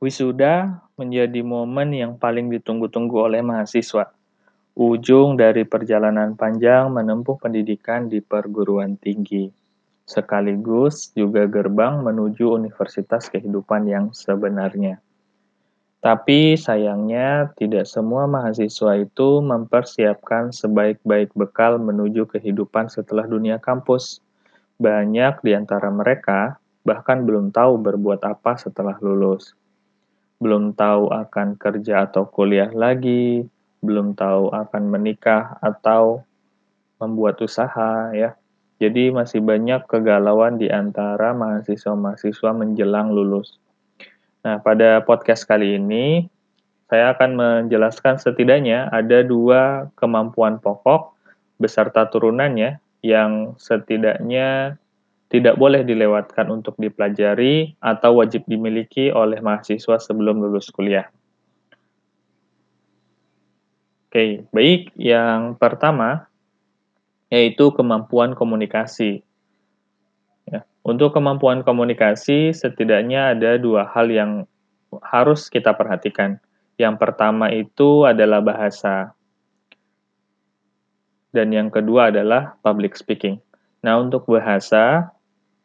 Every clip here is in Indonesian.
Wisuda menjadi momen yang paling ditunggu-tunggu oleh mahasiswa. Ujung dari perjalanan panjang menempuh pendidikan di perguruan tinggi. Sekaligus juga gerbang menuju universitas kehidupan yang sebenarnya. Tapi sayangnya tidak semua mahasiswa itu mempersiapkan sebaik-baik bekal menuju kehidupan setelah dunia kampus. Banyak di antara mereka bahkan belum tahu berbuat apa setelah lulus belum tahu akan kerja atau kuliah lagi, belum tahu akan menikah atau membuat usaha ya. Jadi masih banyak kegalauan di antara mahasiswa-mahasiswa menjelang lulus. Nah, pada podcast kali ini saya akan menjelaskan setidaknya ada dua kemampuan pokok beserta turunannya yang setidaknya tidak boleh dilewatkan untuk dipelajari atau wajib dimiliki oleh mahasiswa sebelum lulus kuliah. Oke, baik. Yang pertama yaitu kemampuan komunikasi. Ya, untuk kemampuan komunikasi, setidaknya ada dua hal yang harus kita perhatikan. Yang pertama itu adalah bahasa, dan yang kedua adalah public speaking. Nah, untuk bahasa,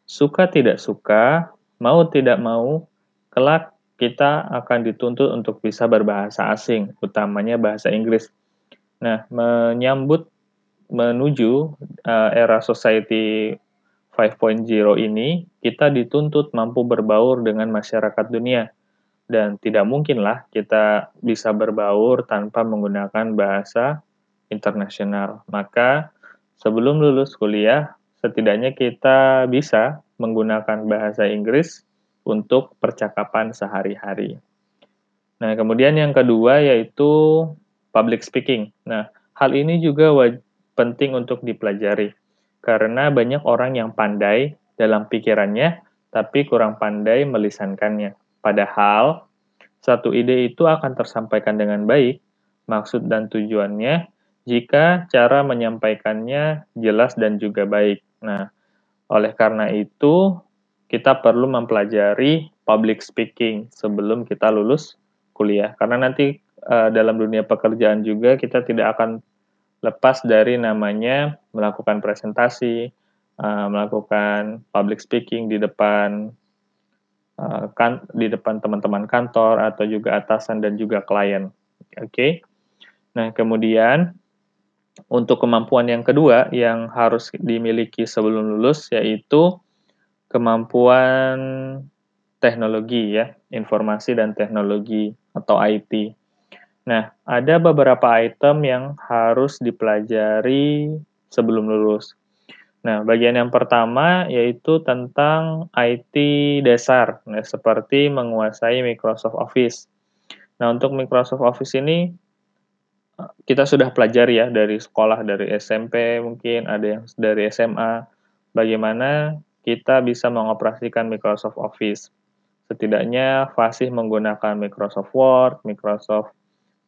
Suka tidak suka, mau tidak mau, kelak kita akan dituntut untuk bisa berbahasa asing, utamanya bahasa Inggris. Nah, menyambut menuju uh, era society 5.0 ini, kita dituntut mampu berbaur dengan masyarakat dunia. Dan tidak mungkinlah kita bisa berbaur tanpa menggunakan bahasa internasional. Maka, sebelum lulus kuliah, setidaknya kita bisa menggunakan bahasa Inggris untuk percakapan sehari-hari. Nah, kemudian yang kedua yaitu public speaking. Nah, hal ini juga penting untuk dipelajari karena banyak orang yang pandai dalam pikirannya tapi kurang pandai melisankannya. Padahal satu ide itu akan tersampaikan dengan baik, maksud dan tujuannya jika cara menyampaikannya jelas dan juga baik. Nah, oleh karena itu, kita perlu mempelajari public speaking sebelum kita lulus kuliah. Karena nanti uh, dalam dunia pekerjaan juga kita tidak akan lepas dari namanya melakukan presentasi, uh, melakukan public speaking di depan uh, kan di depan teman-teman kantor atau juga atasan dan juga klien. Oke. Okay? Nah, kemudian untuk kemampuan yang kedua yang harus dimiliki sebelum lulus yaitu kemampuan teknologi ya, informasi dan teknologi atau IT. Nah, ada beberapa item yang harus dipelajari sebelum lulus. Nah, bagian yang pertama yaitu tentang IT dasar, nah, seperti menguasai Microsoft Office. Nah, untuk Microsoft Office ini kita sudah pelajari ya dari sekolah, dari SMP mungkin, ada yang dari SMA, bagaimana kita bisa mengoperasikan Microsoft Office. Setidaknya fasih menggunakan Microsoft Word, Microsoft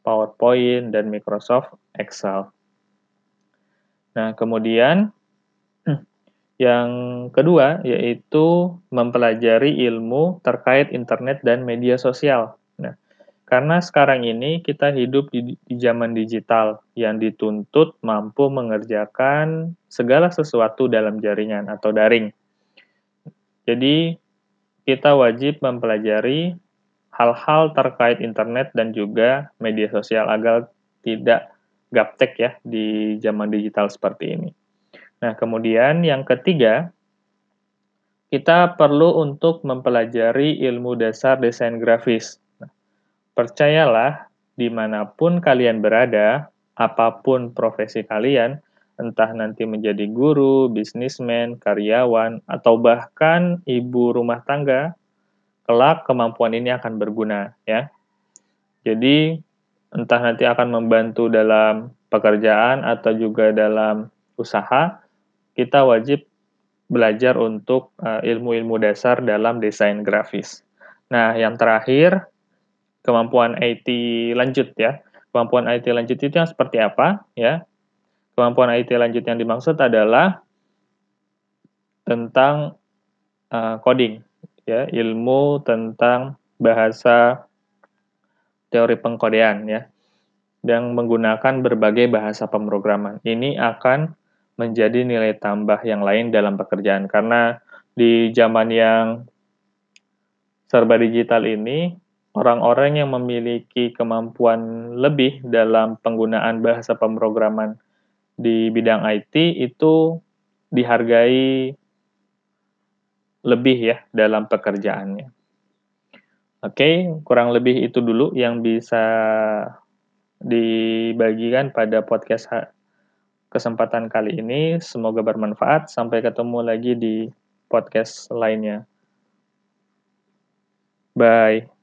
PowerPoint, dan Microsoft Excel. Nah, kemudian yang kedua yaitu mempelajari ilmu terkait internet dan media sosial. Karena sekarang ini kita hidup di, di zaman digital yang dituntut mampu mengerjakan segala sesuatu dalam jaringan atau daring. Jadi, kita wajib mempelajari hal-hal terkait internet dan juga media sosial agar tidak gaptek ya di zaman digital seperti ini. Nah, kemudian yang ketiga, kita perlu untuk mempelajari ilmu dasar desain grafis. Percayalah, di mana pun kalian berada, apa pun profesi kalian, entah nanti menjadi guru, bisnismen, karyawan, atau bahkan ibu rumah tangga, kelak kemampuan ini akan berguna, ya. Jadi, entah nanti akan membantu dalam pekerjaan atau juga dalam usaha, kita wajib belajar untuk uh, ilmu-ilmu dasar dalam desain grafis. Nah, yang terakhir, kemampuan IT lanjut ya. Kemampuan IT lanjut itu yang seperti apa ya? Kemampuan IT lanjut yang dimaksud adalah tentang uh, coding ya, ilmu tentang bahasa teori pengkodean ya yang menggunakan berbagai bahasa pemrograman. Ini akan menjadi nilai tambah yang lain dalam pekerjaan karena di zaman yang serba digital ini orang-orang yang memiliki kemampuan lebih dalam penggunaan bahasa pemrograman di bidang IT itu dihargai lebih ya dalam pekerjaannya. Oke, kurang lebih itu dulu yang bisa dibagikan pada podcast kesempatan kali ini. Semoga bermanfaat. Sampai ketemu lagi di podcast lainnya. Bye.